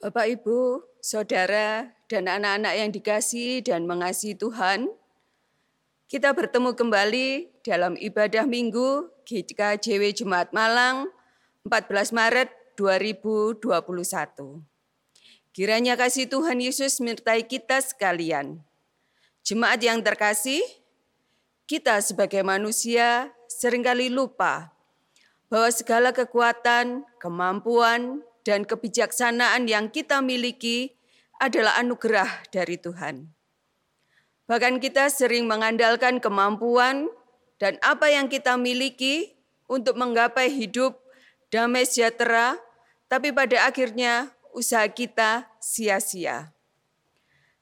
Bapak, Ibu, Saudara, dan anak-anak yang dikasihi dan mengasihi Tuhan, kita bertemu kembali dalam ibadah minggu GKJW Jumat Malang 14 Maret 2021. Kiranya kasih Tuhan Yesus menyertai kita sekalian. Jemaat yang terkasih, kita sebagai manusia sering kali lupa bahwa segala kekuatan, kemampuan, dan kebijaksanaan yang kita miliki adalah anugerah dari Tuhan. Bahkan kita sering mengandalkan kemampuan dan apa yang kita miliki untuk menggapai hidup damai sejahtera, tapi pada akhirnya usaha kita sia-sia.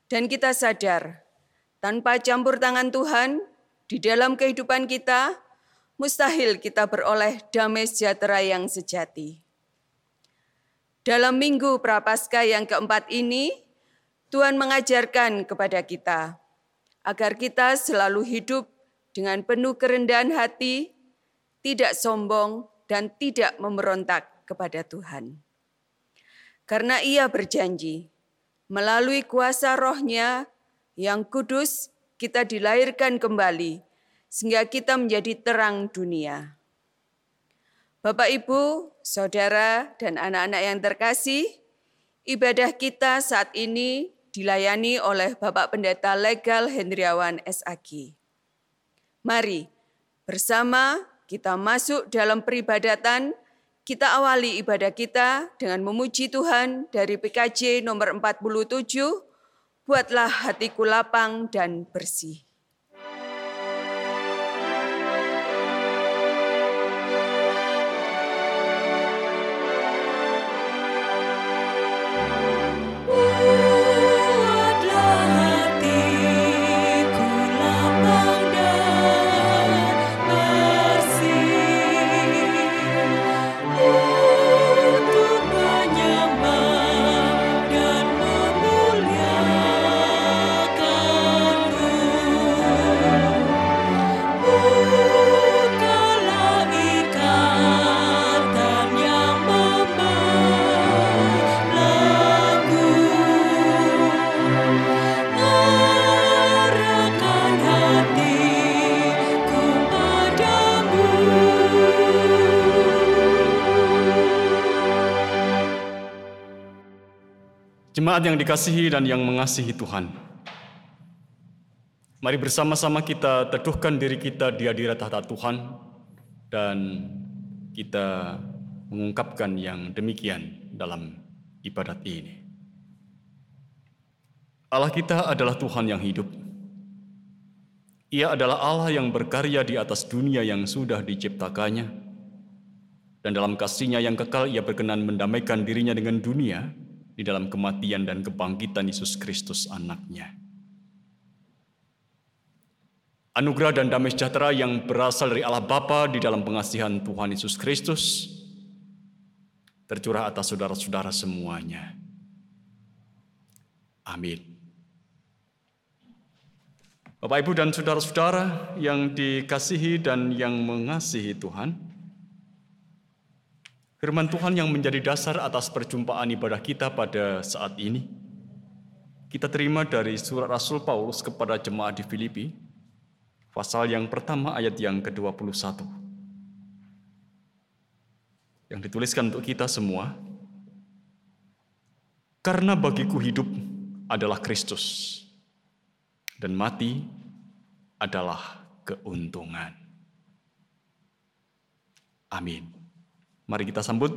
Dan kita sadar, tanpa campur tangan Tuhan di dalam kehidupan kita, mustahil kita beroleh damai sejahtera yang sejati. Dalam minggu Prapaskah yang keempat ini, Tuhan mengajarkan kepada kita agar kita selalu hidup dengan penuh kerendahan hati, tidak sombong, dan tidak memberontak kepada Tuhan. Karena ia berjanji, melalui kuasa rohnya yang kudus, kita dilahirkan kembali, sehingga kita menjadi terang dunia. Bapak, Ibu, Saudara, dan anak-anak yang terkasih, ibadah kita saat ini dilayani oleh Bapak Pendeta Legal Hendriawan SAG. Mari bersama kita masuk dalam peribadatan, kita awali ibadah kita dengan memuji Tuhan dari PKJ nomor 47, Buatlah hatiku lapang dan bersih. Jemaat yang dikasihi dan yang mengasihi Tuhan. Mari bersama-sama kita teduhkan diri kita di hadirat tahta Tuhan dan kita mengungkapkan yang demikian dalam ibadat ini. Allah kita adalah Tuhan yang hidup. Ia adalah Allah yang berkarya di atas dunia yang sudah diciptakannya. Dan dalam kasihnya yang kekal ia berkenan mendamaikan dirinya dengan dunia di dalam kematian dan kebangkitan Yesus Kristus anaknya. Anugerah dan damai sejahtera yang berasal dari Allah Bapa di dalam pengasihan Tuhan Yesus Kristus tercurah atas saudara-saudara semuanya. Amin. Bapak, Ibu, dan saudara-saudara yang dikasihi dan yang mengasihi Tuhan, Firman Tuhan yang menjadi dasar atas perjumpaan ibadah kita pada saat ini, kita terima dari surat Rasul Paulus kepada jemaat di Filipi, pasal yang pertama ayat yang ke-21. Yang dituliskan untuk kita semua, karena bagiku hidup adalah Kristus, dan mati adalah keuntungan. Amin. Mari kita sambut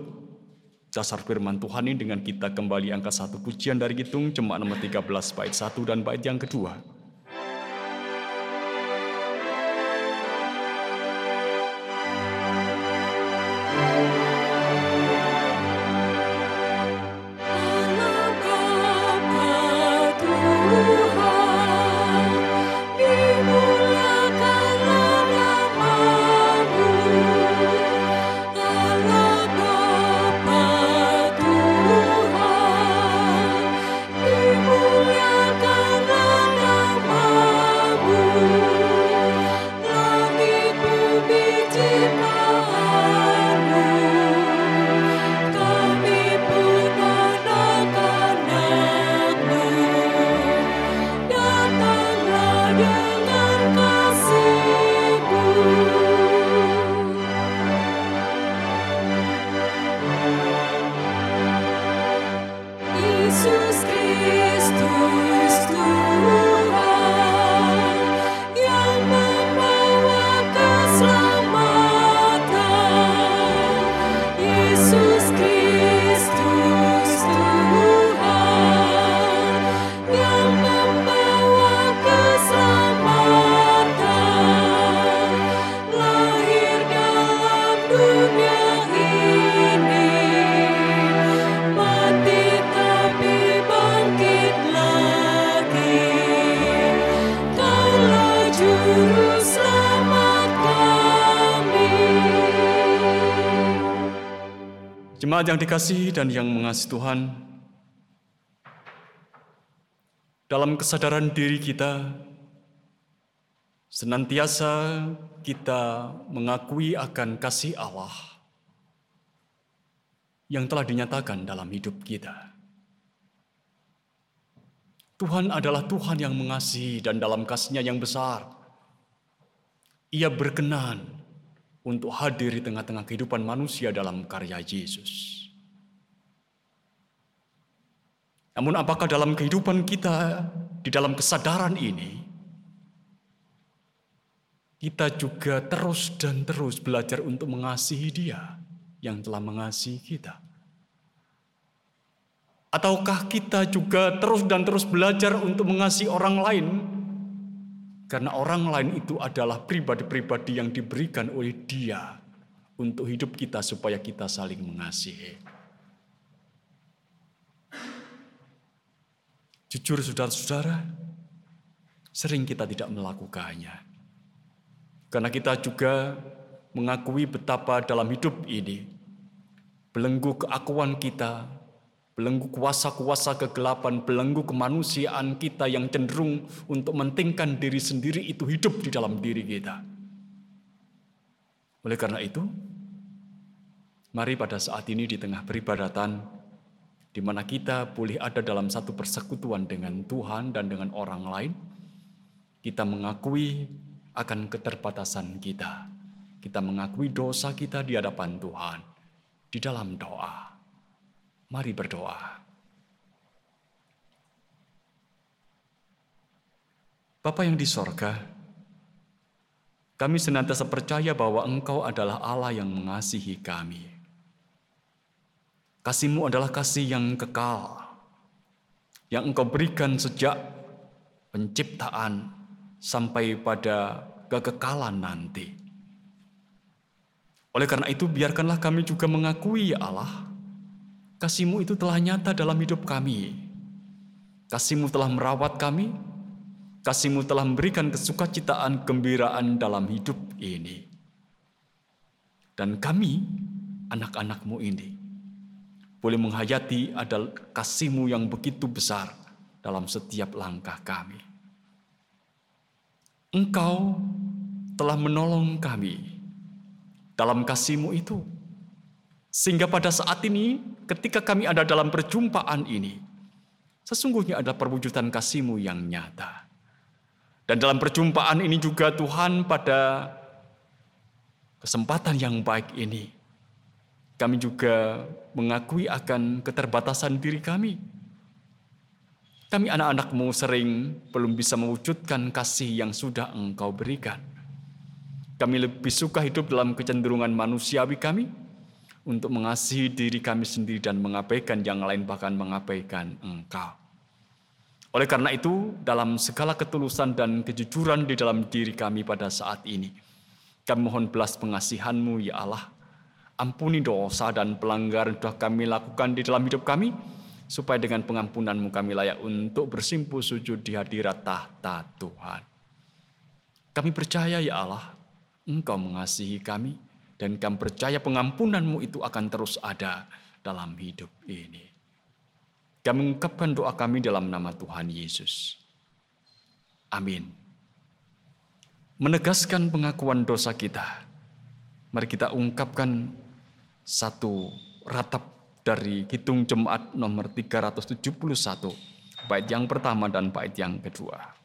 dasar firman Tuhan ini dengan kita kembali angka satu pujian dari Gitung Jemaat nomor 13 bait 1 dan bait yang kedua. Langit bumi Jemaat yang dikasih dan yang mengasihi Tuhan, dalam kesadaran diri kita, senantiasa kita mengakui akan kasih Allah yang telah dinyatakan dalam hidup kita. Tuhan adalah Tuhan yang mengasihi dan dalam kasihnya yang besar, Ia berkenan untuk hadir di tengah-tengah kehidupan manusia dalam karya Yesus. Namun apakah dalam kehidupan kita, di dalam kesadaran ini, kita juga terus dan terus belajar untuk mengasihi dia yang telah mengasihi kita? Ataukah kita juga terus dan terus belajar untuk mengasihi orang lain? Karena orang lain itu adalah pribadi-pribadi yang diberikan oleh Dia untuk hidup kita, supaya kita saling mengasihi. Jujur, saudara-saudara, sering kita tidak melakukannya, karena kita juga mengakui betapa dalam hidup ini belenggu keakuan kita belenggu kuasa-kuasa kegelapan, belenggu kemanusiaan kita yang cenderung untuk mentingkan diri sendiri itu hidup di dalam diri kita. Oleh karena itu, mari pada saat ini di tengah peribadatan, di mana kita boleh ada dalam satu persekutuan dengan Tuhan dan dengan orang lain, kita mengakui akan keterbatasan kita. Kita mengakui dosa kita di hadapan Tuhan di dalam doa. Mari berdoa. Bapa yang di sorga, kami senantiasa percaya bahwa Engkau adalah Allah yang mengasihi kami. Kasihmu adalah kasih yang kekal, yang Engkau berikan sejak penciptaan sampai pada kekekalan nanti. Oleh karena itu, biarkanlah kami juga mengakui ya Allah, Kasihmu itu telah nyata dalam hidup kami. Kasihmu telah merawat kami. Kasihmu telah memberikan kesukacitaan, gembiraan dalam hidup ini. Dan kami, anak-anakmu ini, boleh menghayati ada kasihmu yang begitu besar dalam setiap langkah kami. Engkau telah menolong kami dalam kasihmu itu sehingga pada saat ini, ketika kami ada dalam perjumpaan ini, sesungguhnya ada perwujudan kasihmu yang nyata. Dan dalam perjumpaan ini juga Tuhan pada kesempatan yang baik ini, kami juga mengakui akan keterbatasan diri kami. Kami anak-anakmu sering belum bisa mewujudkan kasih yang sudah engkau berikan. Kami lebih suka hidup dalam kecenderungan manusiawi kami, untuk mengasihi diri kami sendiri dan mengabaikan yang lain bahkan mengabaikan engkau. Oleh karena itu, dalam segala ketulusan dan kejujuran di dalam diri kami pada saat ini, kami mohon belas pengasihanmu ya Allah. Ampuni dosa dan pelanggaran telah kami lakukan di dalam hidup kami, supaya dengan pengampunanmu kami layak untuk bersimpuh sujud di hadirat tahta Tuhan. Kami percaya ya Allah, Engkau mengasihi kami, dan kami percaya pengampunanmu itu akan terus ada dalam hidup ini. Kami mengungkapkan doa kami dalam nama Tuhan Yesus. Amin. Menegaskan pengakuan dosa kita, mari kita ungkapkan satu ratap dari Hitung Jemaat nomor 371, bait yang pertama dan bait yang kedua.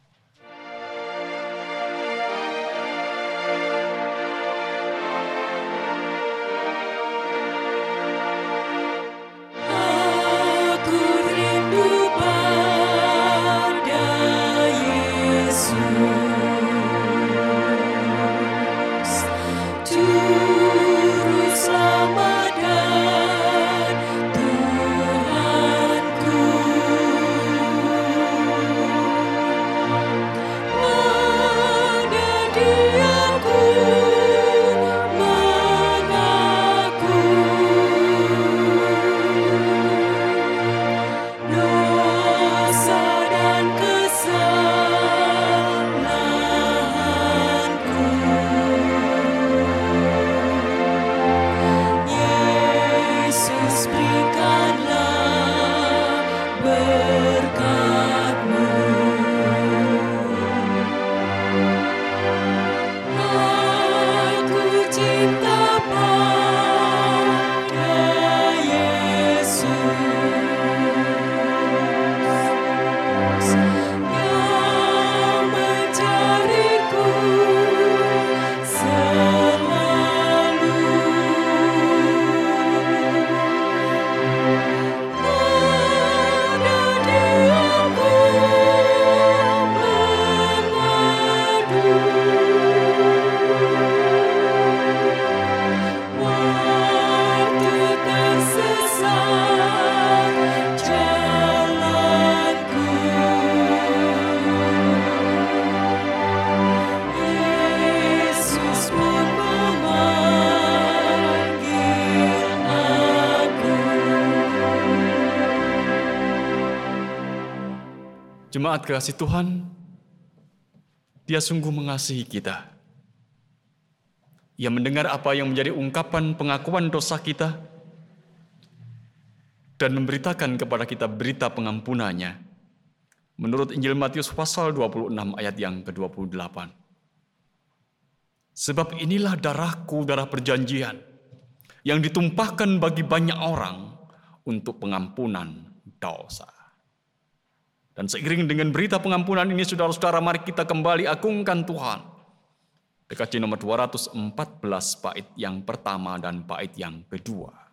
Jemaat kasih Tuhan, dia sungguh mengasihi kita. Ia mendengar apa yang menjadi ungkapan pengakuan dosa kita dan memberitakan kepada kita berita pengampunannya. Menurut Injil Matius pasal 26 ayat yang ke-28. Sebab inilah darahku, darah perjanjian, yang ditumpahkan bagi banyak orang untuk pengampunan dosa. Dan seiring dengan berita pengampunan ini, saudara-saudara, mari kita kembali agungkan Tuhan PKC nomor 214 bait yang pertama dan bait yang kedua.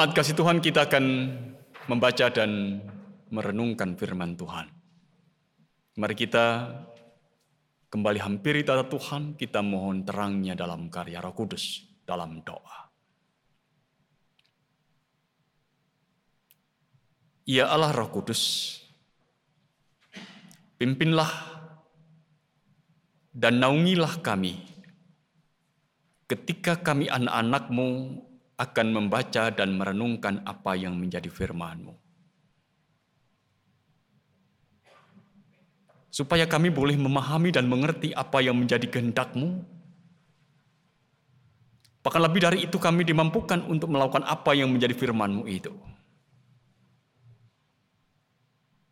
Jemaat kasih Tuhan kita akan membaca dan merenungkan firman Tuhan. Mari kita kembali hampiri tata Tuhan, kita mohon terangnya dalam karya roh kudus, dalam doa. Ya Allah roh kudus, pimpinlah dan naungilah kami ketika kami anak-anakmu akan membaca dan merenungkan apa yang menjadi firman-Mu. Supaya kami boleh memahami dan mengerti apa yang menjadi kehendak-Mu. Bahkan lebih dari itu kami dimampukan untuk melakukan apa yang menjadi firman-Mu itu.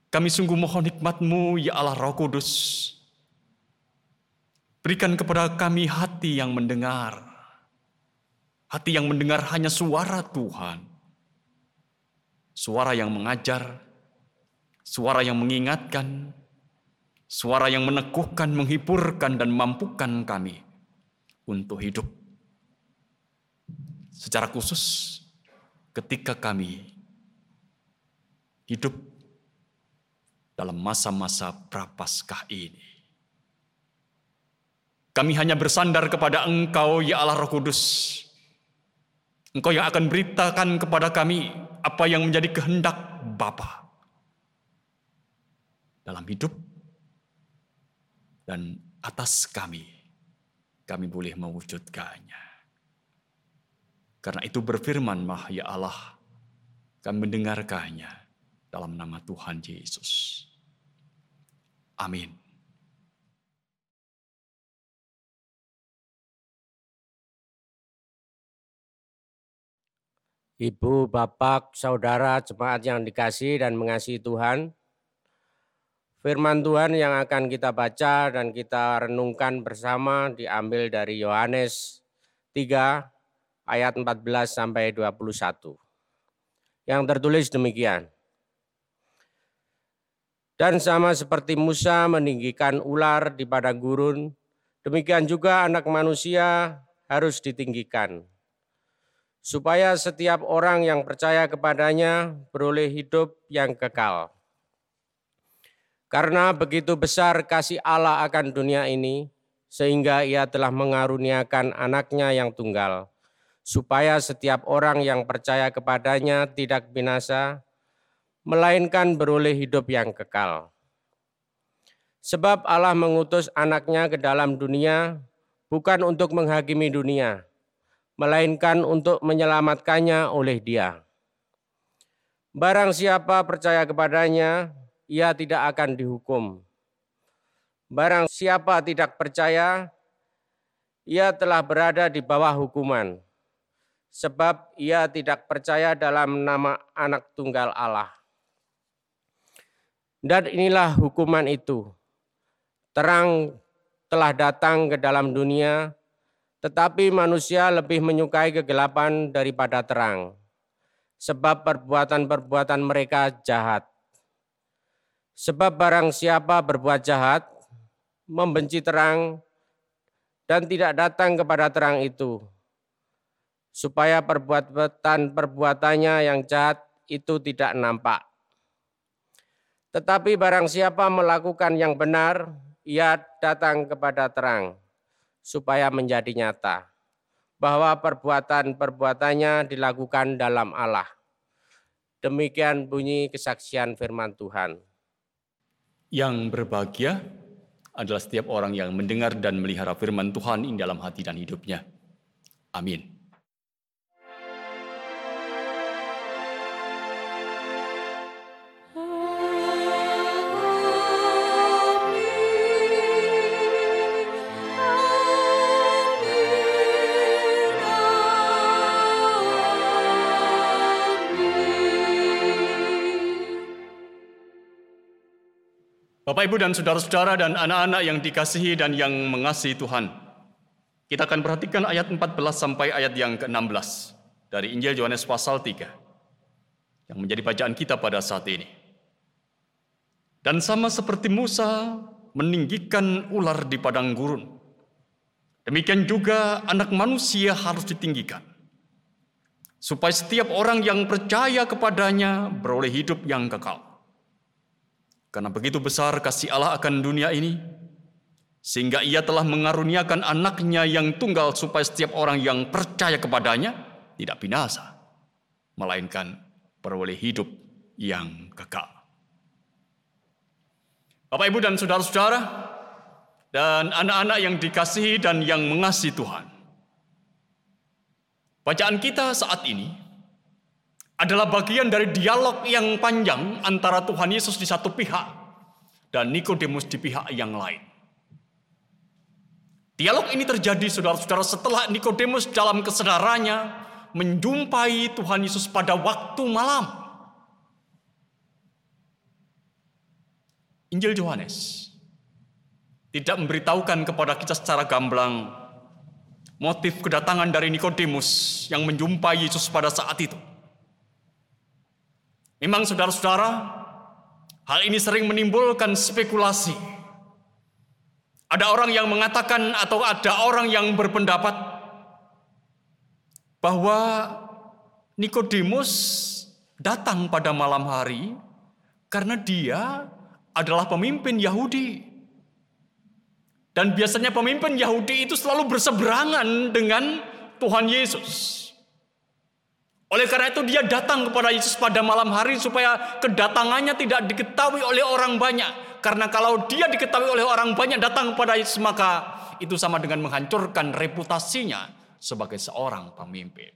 Kami sungguh mohon hikmat-Mu, ya Allah Roh Kudus. Berikan kepada kami hati yang mendengar, Hati yang mendengar hanya suara Tuhan. Suara yang mengajar, suara yang mengingatkan, suara yang meneguhkan, menghiburkan, dan mampukan kami untuk hidup. Secara khusus, ketika kami hidup dalam masa-masa prapaskah ini. Kami hanya bersandar kepada Engkau, ya Allah Roh Kudus, Engkau yang akan beritakan kepada kami apa yang menjadi kehendak Bapa dalam hidup dan atas kami. Kami boleh mewujudkannya. Karena itu berfirman ya Allah, kami mendengarkannya dalam nama Tuhan Yesus. Amin. Ibu, Bapak, Saudara, jemaat yang dikasih dan mengasihi Tuhan. Firman Tuhan yang akan kita baca dan kita renungkan bersama diambil dari Yohanes 3 ayat 14 sampai 21. Yang tertulis demikian. Dan sama seperti Musa meninggikan ular di padang gurun, demikian juga anak manusia harus ditinggikan. Supaya setiap orang yang percaya kepadanya beroleh hidup yang kekal. Karena begitu besar kasih Allah akan dunia ini, sehingga ia telah mengaruniakan anaknya yang tunggal, supaya setiap orang yang percaya kepadanya tidak binasa, melainkan beroleh hidup yang kekal. Sebab Allah mengutus anaknya ke dalam dunia bukan untuk menghakimi dunia, melainkan untuk menyelamatkannya oleh dia. Barang siapa percaya kepadanya, ia tidak akan dihukum. Barang siapa tidak percaya, ia telah berada di bawah hukuman, sebab ia tidak percaya dalam nama anak tunggal Allah. Dan inilah hukuman itu. Terang telah datang ke dalam dunia, tetapi manusia lebih menyukai kegelapan daripada terang, sebab perbuatan-perbuatan mereka jahat. Sebab barang siapa berbuat jahat, membenci terang, dan tidak datang kepada terang itu, supaya perbuatan-perbuatannya yang jahat itu tidak nampak. Tetapi barang siapa melakukan yang benar, ia datang kepada terang, supaya menjadi nyata bahwa perbuatan-perbuatannya dilakukan dalam Allah. Demikian bunyi kesaksian firman Tuhan. Yang berbahagia adalah setiap orang yang mendengar dan melihara firman Tuhan ini dalam hati dan hidupnya. Amin. Bapak, Ibu, dan saudara-saudara dan anak-anak yang dikasihi dan yang mengasihi Tuhan. Kita akan perhatikan ayat 14 sampai ayat yang ke-16 dari Injil Yohanes pasal 3 yang menjadi bacaan kita pada saat ini. Dan sama seperti Musa meninggikan ular di padang gurun, demikian juga anak manusia harus ditinggikan, supaya setiap orang yang percaya kepadanya beroleh hidup yang kekal. Karena begitu besar kasih Allah akan dunia ini, sehingga ia telah mengaruniakan anaknya yang tunggal supaya setiap orang yang percaya kepadanya tidak binasa, melainkan beroleh hidup yang kekal. Bapak, Ibu, dan saudara-saudara, dan anak-anak yang dikasihi dan yang mengasihi Tuhan. Bacaan kita saat ini adalah bagian dari dialog yang panjang antara Tuhan Yesus di satu pihak dan Nikodemus di pihak yang lain. Dialog ini terjadi saudara-saudara setelah Nikodemus dalam kesadarannya menjumpai Tuhan Yesus pada waktu malam. Injil Yohanes tidak memberitahukan kepada kita secara gamblang motif kedatangan dari Nikodemus yang menjumpai Yesus pada saat itu. Memang saudara-saudara, hal ini sering menimbulkan spekulasi. Ada orang yang mengatakan atau ada orang yang berpendapat bahwa Nikodemus datang pada malam hari karena dia adalah pemimpin Yahudi. Dan biasanya pemimpin Yahudi itu selalu berseberangan dengan Tuhan Yesus. Oleh karena itu dia datang kepada Yesus pada malam hari supaya kedatangannya tidak diketahui oleh orang banyak. Karena kalau dia diketahui oleh orang banyak datang kepada Yesus maka itu sama dengan menghancurkan reputasinya sebagai seorang pemimpin.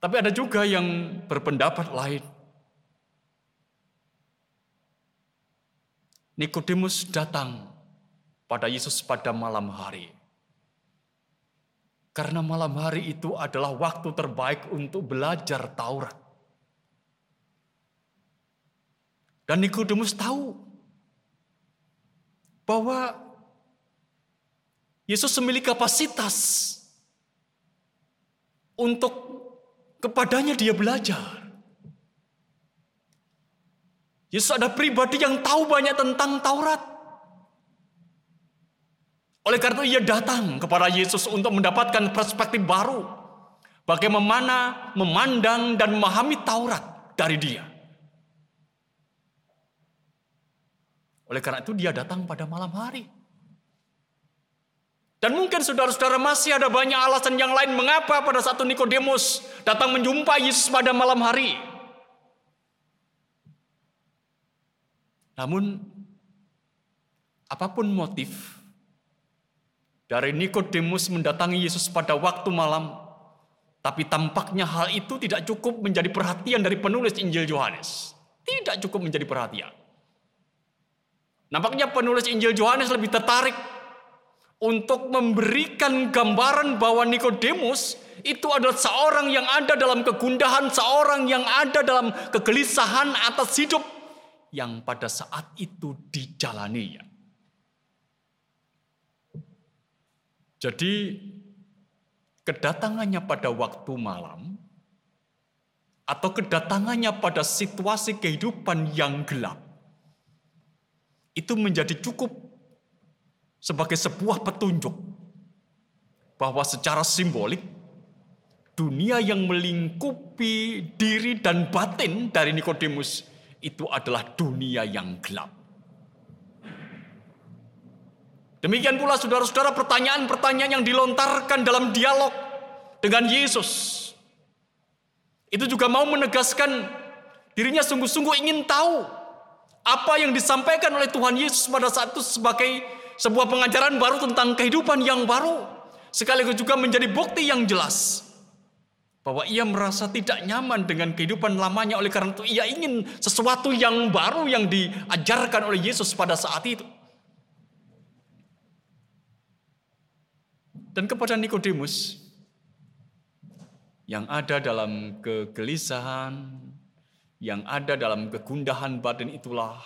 Tapi ada juga yang berpendapat lain. Nikodemus datang pada Yesus pada malam hari karena malam hari itu adalah waktu terbaik untuk belajar Taurat. Dan Nikodemus tahu bahwa Yesus memiliki kapasitas untuk kepadanya dia belajar. Yesus ada pribadi yang tahu banyak tentang Taurat. Oleh karena itu ia datang kepada Yesus untuk mendapatkan perspektif baru. Bagaimana memandang dan memahami Taurat dari dia. Oleh karena itu dia datang pada malam hari. Dan mungkin saudara-saudara masih ada banyak alasan yang lain mengapa pada satu Nikodemus datang menjumpai Yesus pada malam hari. Namun apa pun motif dari Nikodemus mendatangi Yesus pada waktu malam, tapi tampaknya hal itu tidak cukup menjadi perhatian dari penulis Injil Yohanes. Tidak cukup menjadi perhatian. Nampaknya penulis Injil Yohanes lebih tertarik untuk memberikan gambaran bahwa Nikodemus itu adalah seorang yang ada dalam kegundahan, seorang yang ada dalam kegelisahan atas hidup yang pada saat itu dijalaninya. Jadi kedatangannya pada waktu malam atau kedatangannya pada situasi kehidupan yang gelap itu menjadi cukup sebagai sebuah petunjuk bahwa secara simbolik dunia yang melingkupi diri dan batin dari Nikodemus itu adalah dunia yang gelap. Demikian pula saudara-saudara pertanyaan-pertanyaan yang dilontarkan dalam dialog dengan Yesus. Itu juga mau menegaskan dirinya sungguh-sungguh ingin tahu apa yang disampaikan oleh Tuhan Yesus pada saat itu sebagai sebuah pengajaran baru tentang kehidupan yang baru. Sekaligus juga menjadi bukti yang jelas bahwa ia merasa tidak nyaman dengan kehidupan lamanya oleh karena itu ia ingin sesuatu yang baru yang diajarkan oleh Yesus pada saat itu. Dan kepada Nikodemus yang ada dalam kegelisahan, yang ada dalam kegundahan batin itulah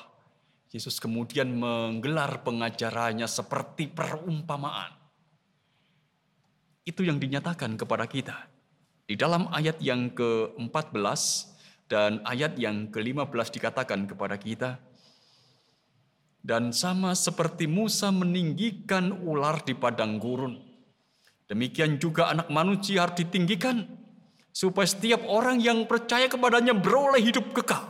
Yesus kemudian menggelar pengajarannya seperti perumpamaan. Itu yang dinyatakan kepada kita. Di dalam ayat yang ke-14 dan ayat yang ke-15 dikatakan kepada kita, dan sama seperti Musa meninggikan ular di padang gurun, demikian juga anak manusia harus ditinggikan, supaya setiap orang yang percaya kepadanya beroleh hidup kekal.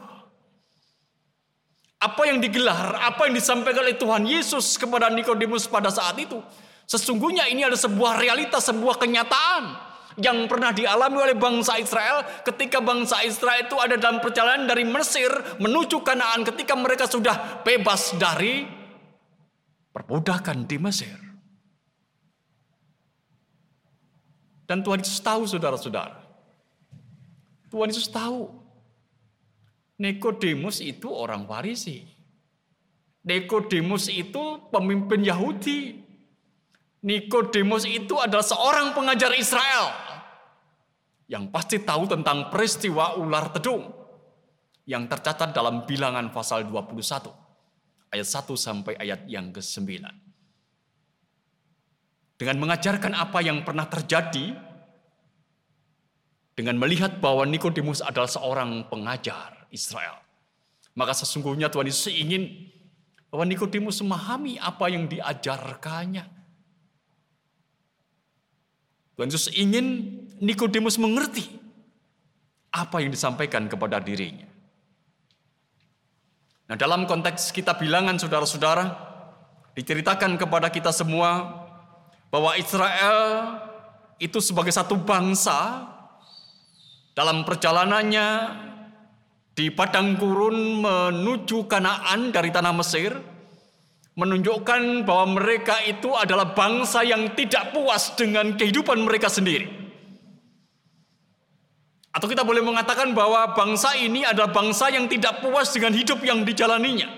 Apa yang digelar, apa yang disampaikan oleh Tuhan Yesus kepada Nikodemus pada saat itu, sesungguhnya ini adalah sebuah realitas, sebuah kenyataan yang pernah dialami oleh bangsa Israel ketika bangsa Israel itu ada dalam perjalanan dari Mesir menuju Kanaan ketika mereka sudah bebas dari perbudakan di Mesir. Dan Tuhan Yesus tahu saudara-saudara. Tuhan Yesus tahu Nikodemus itu orang Farisi. Nikodemus itu pemimpin Yahudi. Nikodemus itu adalah seorang pengajar Israel yang pasti tahu tentang peristiwa ular tedung yang tercatat dalam bilangan pasal 21 ayat 1 sampai ayat yang ke-9. Dengan mengajarkan apa yang pernah terjadi dengan melihat bahwa Nikodemus adalah seorang pengajar Israel. Maka sesungguhnya Tuhan Yesus ingin bahwa Nikodemus memahami apa yang diajarkannya. Tuhan Yesus ingin Nikodemus mengerti apa yang disampaikan kepada dirinya. Nah, dalam konteks kita bilangan saudara-saudara, diceritakan kepada kita semua bahwa Israel itu sebagai satu bangsa dalam perjalanannya di padang gurun menuju Kanaan dari tanah Mesir menunjukkan bahwa mereka itu adalah bangsa yang tidak puas dengan kehidupan mereka sendiri. Atau kita boleh mengatakan bahwa bangsa ini adalah bangsa yang tidak puas dengan hidup yang dijalaninya.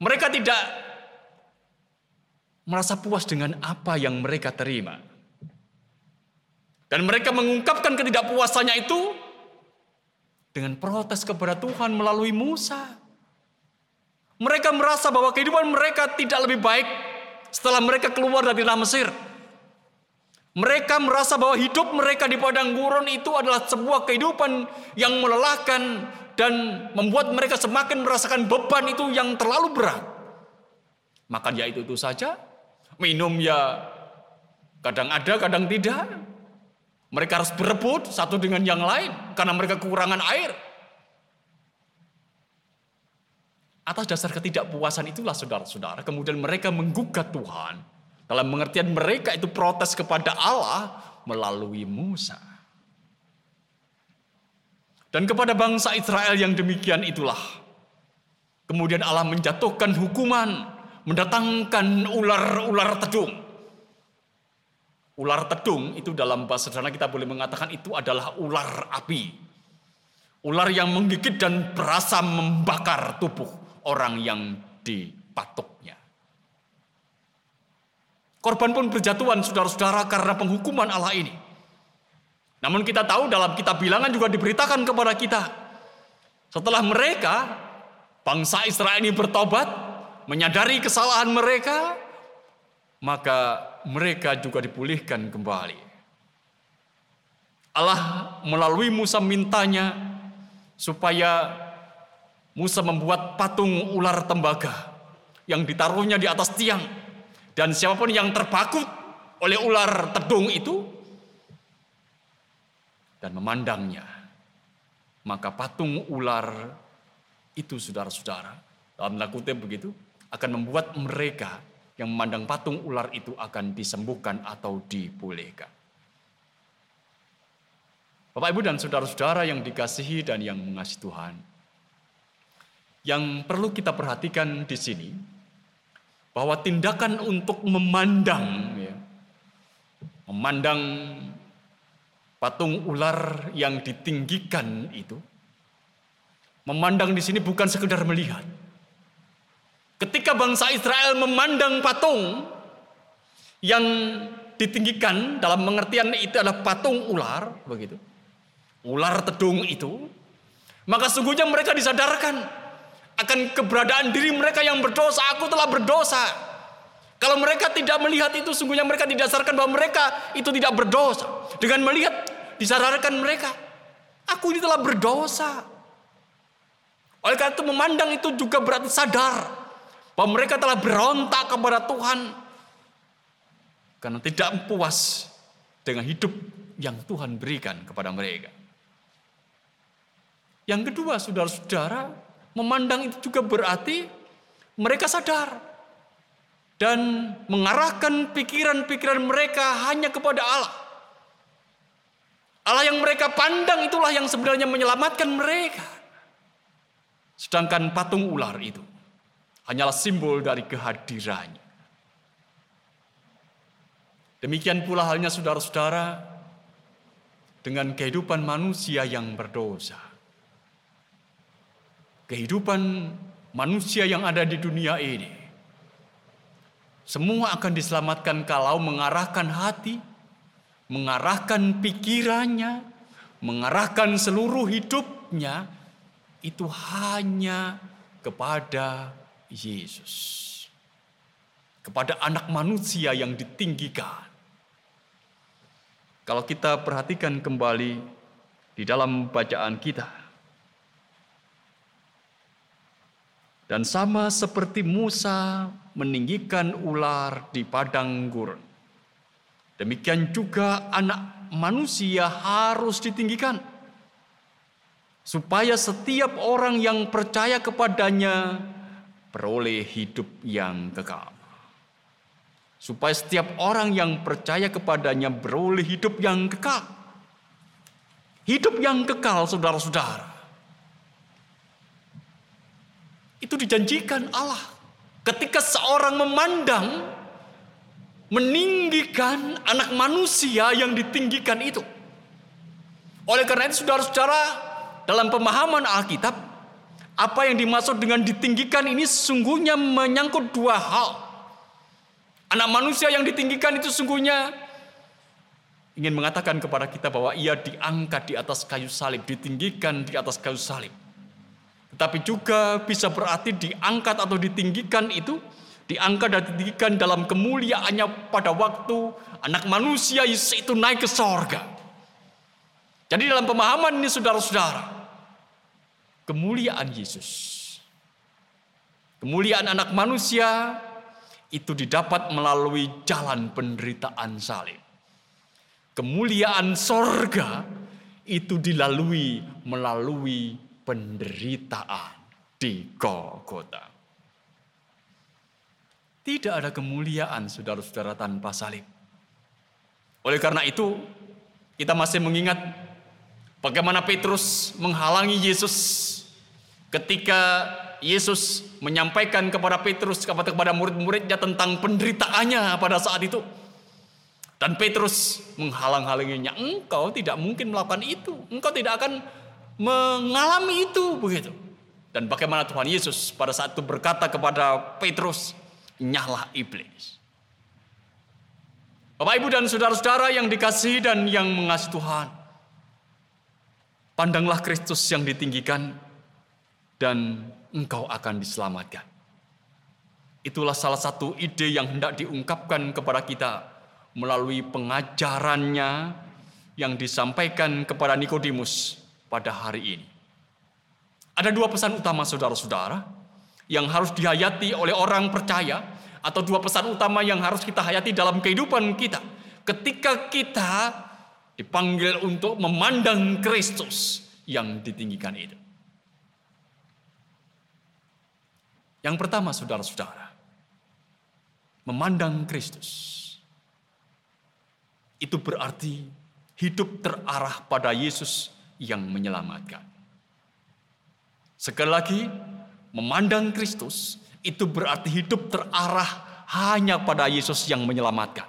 Mereka tidak merasa puas dengan apa yang mereka terima. Dan mereka mengungkapkan ketidakpuasannya itu dengan protes kepada Tuhan melalui Musa. Mereka merasa bahwa kehidupan mereka tidak lebih baik setelah mereka keluar dari tanah Mesir. Mereka merasa bahwa hidup mereka di padang gurun itu adalah sebuah kehidupan yang melelahkan dan membuat mereka semakin merasakan beban itu yang terlalu berat. Makan ya itu itu saja, minum ya kadang ada, kadang tidak. Mereka harus berebut satu dengan yang lain karena mereka kekurangan air. Atas dasar ketidakpuasan itulah saudara-saudara, kemudian mereka menggugat Tuhan dalam pengertian mereka itu protes kepada Allah melalui Musa. Dan kepada bangsa Israel yang demikian itulah. Kemudian Allah menjatuhkan hukuman, mendatangkan ular-ular tedung. Ular tedung itu dalam bahasa sederhana kita boleh mengatakan itu adalah ular api. Ular yang menggigit dan berasa membakar tubuh orang yang dipatuknya. Korban pun berjatuhan saudara-saudara karena penghukuman Allah ini. Namun kita tahu dalam kitab bilangan juga diberitakan kepada kita. Setelah mereka, bangsa Israel ini bertobat, menyadari kesalahan mereka, maka mereka juga dipulihkan kembali. Allah melalui Musa mintanya supaya Musa membuat patung ular tembaga yang ditaruhnya di atas tiang dan siapa pun yang terpaku oleh ular tedung itu dan memandangnya, maka patung ular itu saudara-saudara, dalam kutip begitu, akan membuat mereka yang memandang patung ular itu akan disembuhkan atau dipulihkan. Bapak Ibu dan saudara-saudara yang dikasihi dan yang mengasihi Tuhan, yang perlu kita perhatikan di sini, bahwa tindakan untuk memandang ya, memandang patung ular yang ditinggikan itu memandang di sini bukan sekedar melihat ketika bangsa Israel memandang patung yang ditinggikan dalam pengertian itu adalah patung ular begitu ular tedung itu maka sungguhnya mereka disadarkan akan keberadaan diri mereka yang berdosa. Aku telah berdosa. Kalau mereka tidak melihat itu, sungguhnya mereka didasarkan bahwa mereka itu tidak berdosa. Dengan melihat, disadarkan mereka, aku ini telah berdosa. Oleh karena itu memandang itu juga berarti sadar bahwa mereka telah berontak kepada Tuhan karena tidak puas dengan hidup yang Tuhan berikan kepada mereka. Yang kedua, saudara-saudara, Memandang itu juga berarti mereka sadar dan mengarahkan pikiran-pikiran mereka hanya kepada Allah. Allah yang mereka pandang itulah yang sebenarnya menyelamatkan mereka. Sedangkan patung ular itu hanyalah simbol dari kehadirannya. Demikian pula halnya saudara-saudara dengan kehidupan manusia yang berdosa kehidupan manusia yang ada di dunia ini. Semua akan diselamatkan kalau mengarahkan hati, mengarahkan pikirannya, mengarahkan seluruh hidupnya itu hanya kepada Yesus. Kepada anak manusia yang ditinggikan. Kalau kita perhatikan kembali di dalam bacaan kita, Dan sama seperti Musa meninggikan ular di padang gurun. Demikian juga anak manusia harus ditinggikan. Supaya setiap orang yang percaya kepadanya beroleh hidup yang kekal. Supaya setiap orang yang percaya kepadanya beroleh hidup yang kekal. Hidup yang kekal saudara-saudara itu dijanjikan Allah. Ketika seorang memandang, meninggikan anak manusia yang ditinggikan itu. Oleh karena itu saudara-saudara, dalam pemahaman Alkitab, apa yang dimaksud dengan ditinggikan ini sungguhnya menyangkut dua hal. Anak manusia yang ditinggikan itu sungguhnya ingin mengatakan kepada kita bahwa ia diangkat di atas kayu salib, ditinggikan di atas kayu salib. Tapi juga bisa berarti diangkat atau ditinggikan itu diangkat dan ditinggikan dalam kemuliaannya pada waktu anak manusia Yesus itu naik ke sorga. Jadi dalam pemahaman ini saudara-saudara, kemuliaan Yesus, kemuliaan anak manusia itu didapat melalui jalan penderitaan salib. Kemuliaan sorga itu dilalui melalui penderitaan di Golgota. Tidak ada kemuliaan saudara-saudara tanpa salib. Oleh karena itu, kita masih mengingat bagaimana Petrus menghalangi Yesus ketika Yesus menyampaikan kepada Petrus kepada murid-muridnya tentang penderitaannya pada saat itu. Dan Petrus menghalang-halanginya, engkau tidak mungkin melakukan itu. Engkau tidak akan mengalami itu begitu. Dan bagaimana Tuhan Yesus pada saat itu berkata kepada Petrus, nyala iblis. Bapak Ibu dan saudara-saudara yang dikasihi dan yang mengasihi Tuhan. Pandanglah Kristus yang ditinggikan dan engkau akan diselamatkan. Itulah salah satu ide yang hendak diungkapkan kepada kita melalui pengajarannya yang disampaikan kepada Nikodemus pada hari ini. Ada dua pesan utama saudara-saudara yang harus dihayati oleh orang percaya atau dua pesan utama yang harus kita hayati dalam kehidupan kita ketika kita dipanggil untuk memandang Kristus yang ditinggikan itu. Yang pertama saudara-saudara, memandang Kristus. Itu berarti hidup terarah pada Yesus yang menyelamatkan. Sekali lagi, Memandang Kristus itu berarti hidup terarah hanya pada Yesus yang menyelamatkan.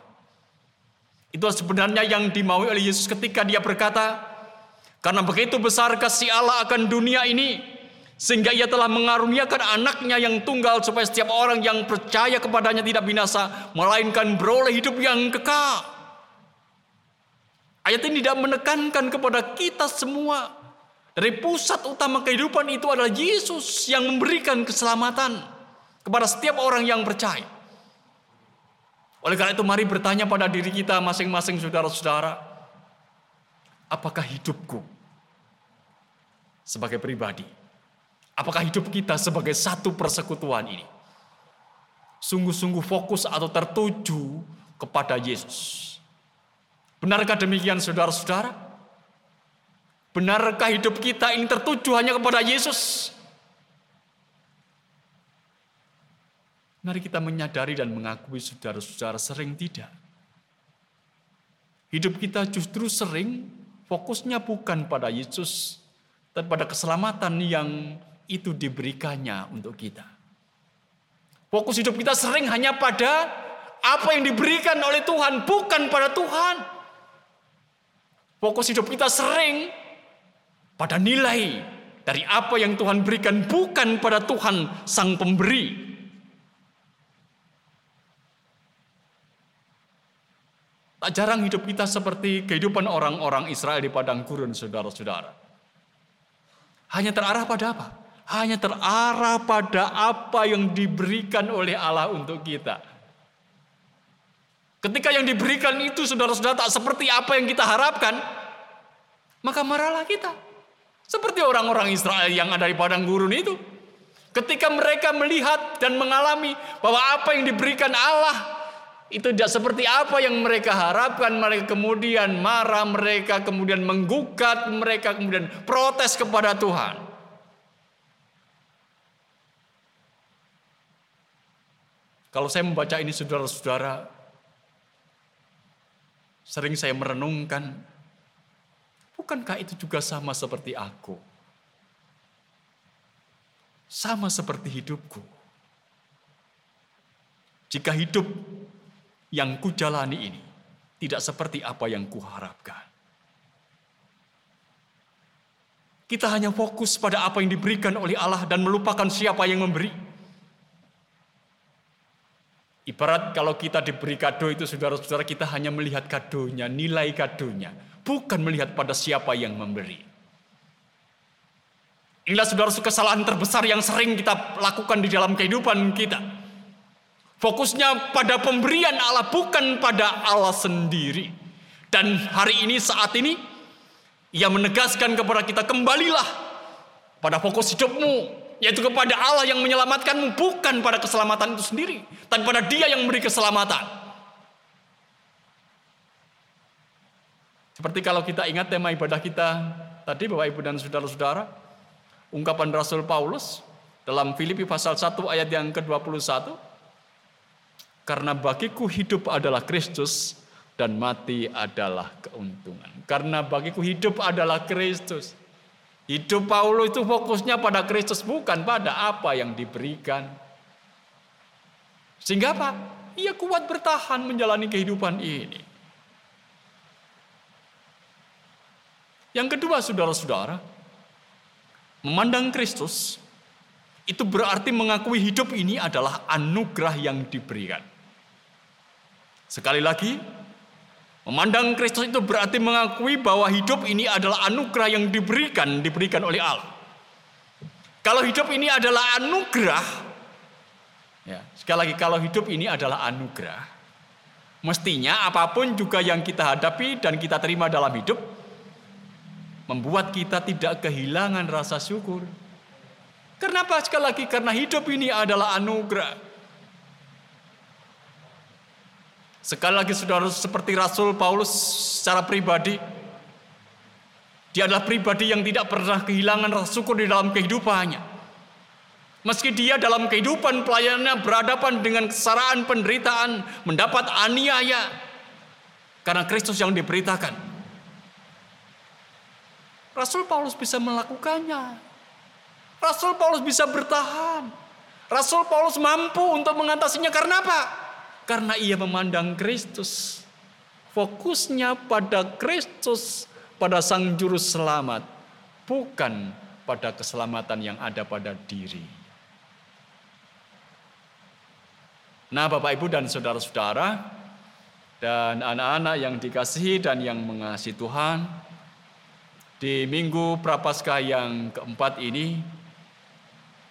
Itu sebenarnya yang dimaui oleh Yesus ketika dia berkata, karena begitu besar kasih Allah akan dunia ini, sehingga ia telah mengaruniakan anaknya yang tunggal supaya setiap orang yang percaya kepadanya tidak binasa, melainkan beroleh hidup yang kekal. Ayat ini tidak menekankan kepada kita semua dari pusat utama kehidupan itu adalah Yesus yang memberikan keselamatan kepada setiap orang yang percaya. Oleh karena itu mari bertanya pada diri kita masing-masing saudara-saudara. Apakah hidupku sebagai pribadi? Apakah hidup kita sebagai satu persekutuan ini? Sungguh-sungguh fokus atau tertuju kepada Yesus. Benarkah demikian saudara-saudara? Benarkah hidup kita ini tertuju hanya kepada Yesus? Mari kita menyadari dan mengakui saudara-saudara sering tidak. Hidup kita justru sering fokusnya bukan pada Yesus, dan pada keselamatan yang itu diberikannya untuk kita. Fokus hidup kita sering hanya pada apa yang diberikan oleh Tuhan, bukan pada Tuhan. Fokus hidup kita sering pada nilai dari apa yang Tuhan berikan bukan pada Tuhan sang pemberi. Tak jarang hidup kita seperti kehidupan orang-orang Israel di padang gurun, saudara-saudara. Hanya terarah pada apa? Hanya terarah pada apa yang diberikan oleh Allah untuk kita. Ketika yang diberikan itu saudara-saudara tak seperti apa yang kita harapkan, maka marahlah kita. Seperti orang-orang Israel yang ada di padang gurun itu. Ketika mereka melihat dan mengalami bahwa apa yang diberikan Allah itu tidak seperti apa yang mereka harapkan, mereka kemudian marah, mereka kemudian menggugat, mereka kemudian protes kepada Tuhan. Kalau saya membaca ini saudara-saudara, sering saya merenungkan Bukankah itu juga sama seperti aku? Sama seperti hidupku. Jika hidup yang kujalani ini tidak seperti apa yang kuharapkan. Kita hanya fokus pada apa yang diberikan oleh Allah dan melupakan siapa yang memberi. Ibarat kalau kita diberi kado itu saudara-saudara kita hanya melihat kadonya, nilai kadonya bukan melihat pada siapa yang memberi. Inilah saudara kesalahan terbesar yang sering kita lakukan di dalam kehidupan kita. Fokusnya pada pemberian Allah bukan pada Allah sendiri. Dan hari ini saat ini ia menegaskan kepada kita kembalilah pada fokus hidupmu yaitu kepada Allah yang menyelamatkanmu bukan pada keselamatan itu sendiri tapi pada Dia yang memberi keselamatan. Seperti kalau kita ingat tema ibadah kita tadi Bapak Ibu dan saudara-saudara, ungkapan Rasul Paulus dalam Filipi pasal 1 ayat yang ke-21 karena bagiku hidup adalah Kristus dan mati adalah keuntungan. Karena bagiku hidup adalah Kristus. Hidup Paulus itu fokusnya pada Kristus bukan pada apa yang diberikan. Sehingga apa? Ia kuat bertahan menjalani kehidupan ini. Yang kedua, saudara-saudara, memandang Kristus itu berarti mengakui hidup ini adalah anugerah yang diberikan. Sekali lagi, memandang Kristus itu berarti mengakui bahwa hidup ini adalah anugerah yang diberikan, diberikan oleh Allah. Kalau hidup ini adalah anugerah, ya, sekali lagi kalau hidup ini adalah anugerah, mestinya apa pun juga yang kita hadapi dan kita terima dalam hidup, membuat kita tidak kehilangan rasa syukur. Kenapa sekali lagi? Karena hidup ini adalah anugerah. Sekali lagi saudara seperti Rasul Paulus secara pribadi. Dia adalah pribadi yang tidak pernah kehilangan rasa syukur di dalam kehidupannya. Meski dia dalam kehidupan pelayanannya berhadapan dengan kesaraan penderitaan, mendapat aniaya karena Kristus yang diberitakan. Rasul Paulus bisa melakukannya. Rasul Paulus bisa bertahan. Rasul Paulus mampu untuk mengatasinya karena apa? Karena ia memandang Kristus. Fokusnya pada Kristus, pada Sang Juru Selamat. Bukan pada keselamatan yang ada pada diri. Nah Bapak Ibu dan Saudara-saudara, dan anak-anak yang dikasihi dan yang mengasihi Tuhan, di minggu Prapaskah yang keempat ini,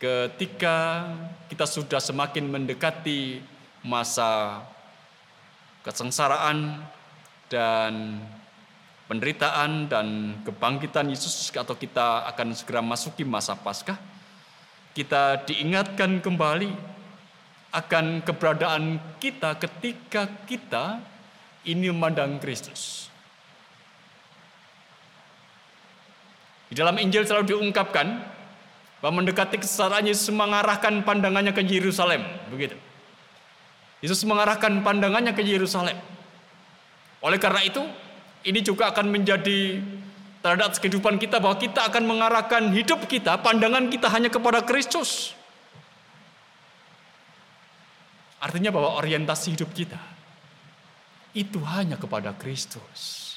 ketika kita sudah semakin mendekati masa kesengsaraan dan penderitaan dan kebangkitan Yesus atau kita akan segera masuki masa Paskah, kita diingatkan kembali akan keberadaan kita ketika kita ini memandang Kristus. Di dalam Injil selalu diungkapkan bahwa mendekati kesengsaraan Yesus mengarahkan pandangannya ke Yerusalem, begitu. Yesus mengarahkan pandangannya ke Yerusalem. Oleh karena itu, ini juga akan menjadi terhadap kehidupan kita bahwa kita akan mengarahkan hidup kita, pandangan kita hanya kepada Kristus. Artinya bahwa orientasi hidup kita itu hanya kepada Kristus.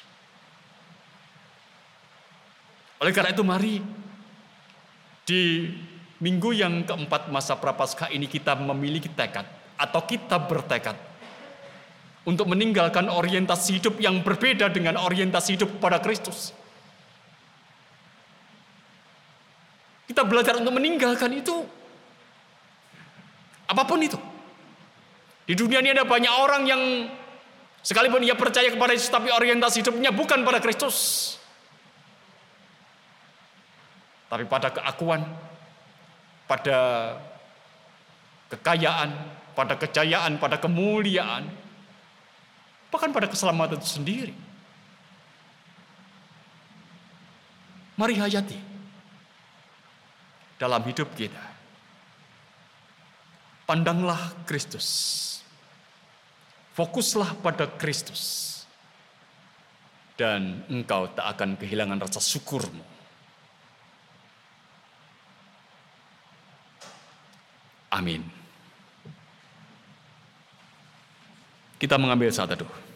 Oleh karena itu mari di minggu yang keempat masa Prapaskah ini kita memiliki tekad atau kita bertekad untuk meninggalkan orientasi hidup yang berbeda dengan orientasi hidup pada Kristus. Kita belajar untuk meninggalkan itu. Apa pun itu. Di dunia ini ada banyak orang yang sekalipun ia percaya kepada Yesus tapi orientasi hidupnya bukan pada Kristus. Tapi pada keakuan, pada kekayaan, pada kejayaan, pada kemuliaan, bahkan pada keselamatan itu sendiri. Mari hayati dalam hidup kita. Pandanglah Kristus. Fokuslah pada Kristus. Dan engkau tak akan kehilangan rasa syukurmu. Amin. Kita mengambil saat teduh.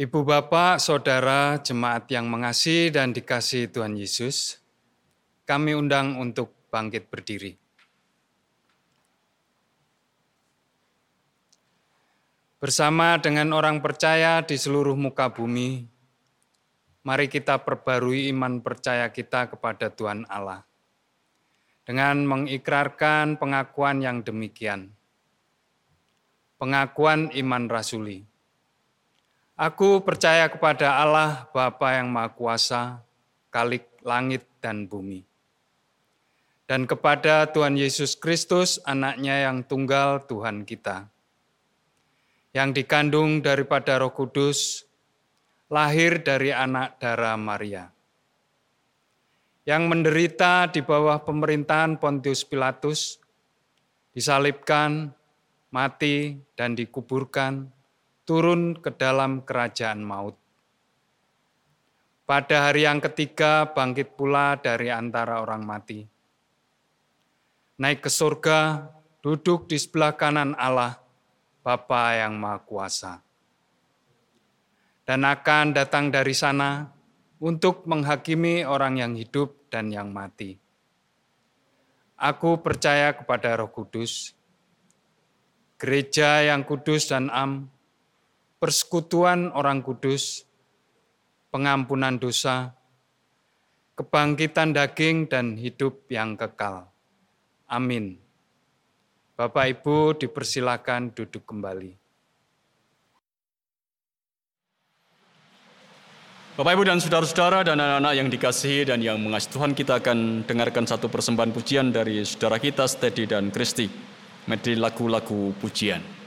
Ibu bapak, saudara, jemaat yang mengasihi dan dikasihi Tuhan Yesus, kami undang untuk bangkit berdiri. Bersama dengan orang percaya di seluruh muka bumi, mari kita perbarui iman percaya kita kepada Tuhan Allah. Dengan mengikrarkan pengakuan yang demikian. Pengakuan iman rasuli Aku percaya kepada Allah Bapa yang Maha Kuasa, Kalik langit dan bumi. Dan kepada Tuhan Yesus Kristus, anaknya yang tunggal Tuhan kita. Yang dikandung daripada roh kudus, lahir dari anak darah Maria. Yang menderita di bawah pemerintahan Pontius Pilatus, disalibkan, mati, dan dikuburkan, turun ke dalam kerajaan maut. Pada hari yang ketiga bangkit pula dari antara orang mati. Naik ke surga, duduk di sebelah kanan Allah, Bapa yang Maha Kuasa. Dan akan datang dari sana untuk menghakimi orang yang hidup dan yang mati. Aku percaya kepada Roh Kudus, gereja yang kudus dan am, persekutuan orang kudus, pengampunan dosa, kebangkitan daging, dan hidup yang kekal. Amin. Bapak Ibu dipersilakan duduk kembali. Bapak Ibu dan saudara-saudara dan anak-anak yang dikasihi dan yang mengasihi Tuhan, kita akan dengarkan satu persembahan pujian dari saudara kita Steady dan Kristi. Medley lagu-lagu pujian.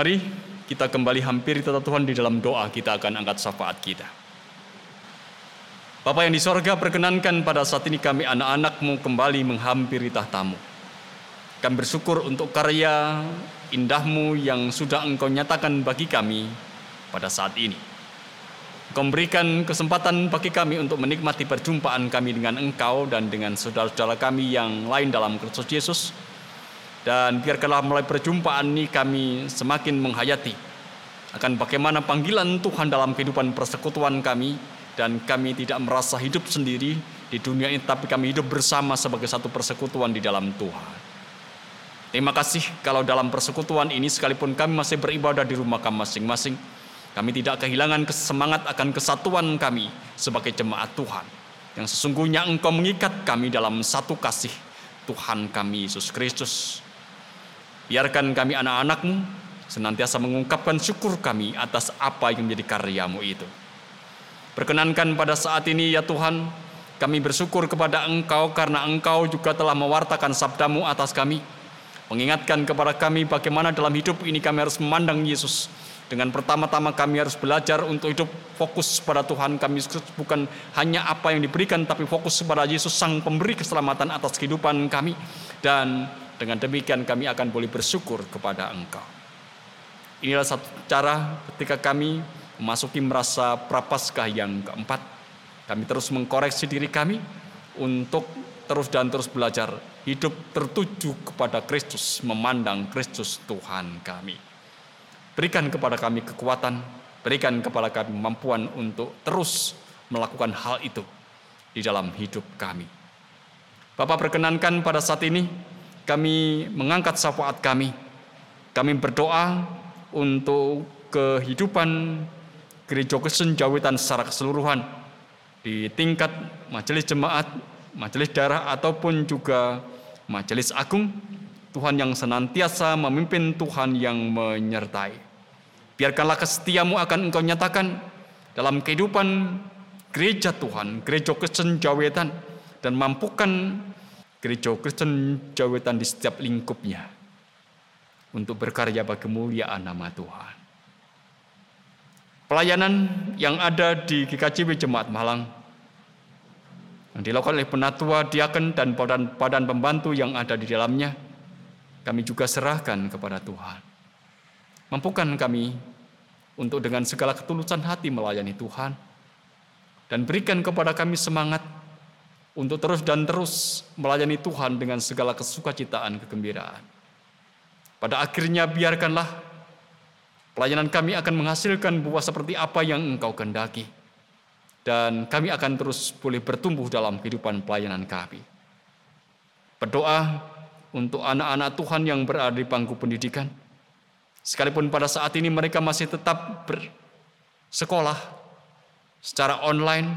Mari kita kembali hampiri tata Tuhan di dalam doa kita akan angkat syafaat kita. Bapa yang di sorga perkenankan pada saat ini kami anak-anakmu kembali menghampiri tahtamu. Kami bersyukur untuk karya indahmu yang sudah engkau nyatakan bagi kami pada saat ini. Engkau memberikan kesempatan bagi kami untuk menikmati perjumpaan kami dengan engkau dan dengan saudara-saudara kami yang lain dalam Kristus Yesus dan biarkanlah mulai perjumpaan ini kami semakin menghayati akan bagaimana panggilan Tuhan dalam kehidupan persekutuan kami dan kami tidak merasa hidup sendiri di dunia ini tapi kami hidup bersama sebagai satu persekutuan di dalam Tuhan. Terima kasih kalau dalam persekutuan ini sekalipun kami masih beribadah di rumah kami masing-masing, kami tidak kehilangan semangat akan kesatuan kami sebagai jemaat Tuhan. Yang sesungguhnya engkau mengikat kami dalam satu kasih Tuhan kami Yesus Kristus. Biarkan kami anak-anakmu senantiasa mengungkapkan syukur kami atas apa yang menjadi karyamu itu. Perkenankan pada saat ini ya Tuhan, kami bersyukur kepada Engkau karena Engkau juga telah mewartakan sabdamu atas kami. Mengingatkan kepada kami bagaimana dalam hidup ini kami harus memandang Yesus. Dengan pertama-tama kami harus belajar untuk hidup fokus pada Tuhan kami bukan hanya apa yang diberikan tapi fokus kepada Yesus sang pemberi keselamatan atas kehidupan kami dan dengan demikian kami akan boleh bersyukur kepada Engkau. Inilah satu cara ketika kami memasuki merasa prapaskah yang keempat. Kami terus mengkoreksi diri kami untuk terus dan terus belajar hidup tertuju kepada Kristus, memandang Kristus Tuhan kami. Berikan kepada kami kekuatan, berikan kepada kami kemampuan untuk terus melakukan hal itu di dalam hidup kami. Bapak perkenankan pada saat ini kami mengangkat syafaat kami. Kami berdoa untuk kehidupan gereja Kristen Jawitan secara keseluruhan di tingkat majelis jemaat, majelis daerah ataupun juga majelis agung. Tuhan yang senantiasa memimpin Tuhan yang menyertai. Biarkanlah kesetiamu akan engkau nyatakan dalam kehidupan gereja Tuhan, gereja Kristen Jawetan, dan mampukan gereja Kristen Jawetan di setiap lingkupnya untuk berkarya bagi kemuliaan nama Tuhan. Pelayanan yang ada di GKJW Jemaat Malang yang dilakukan oleh penatua, diaken, dan badan pembantu yang ada di dalamnya, kami juga serahkan kepada Tuhan. Mampukan kami untuk dengan segala ketulusan hati melayani Tuhan, dan berikan kepada kami semangat untuk terus dan terus melayani Tuhan dengan segala kesukacitaan, kegembiraan. Pada akhirnya biarkanlah pelayanan kami akan menghasilkan buah seperti apa yang Engkau kendaki. Dan kami akan terus boleh bertumbuh dalam kehidupan pelayanan kami. Berdoa untuk anak-anak Tuhan yang berada di bangku pendidikan. Sekalipun pada saat ini mereka masih tetap bersekolah secara online,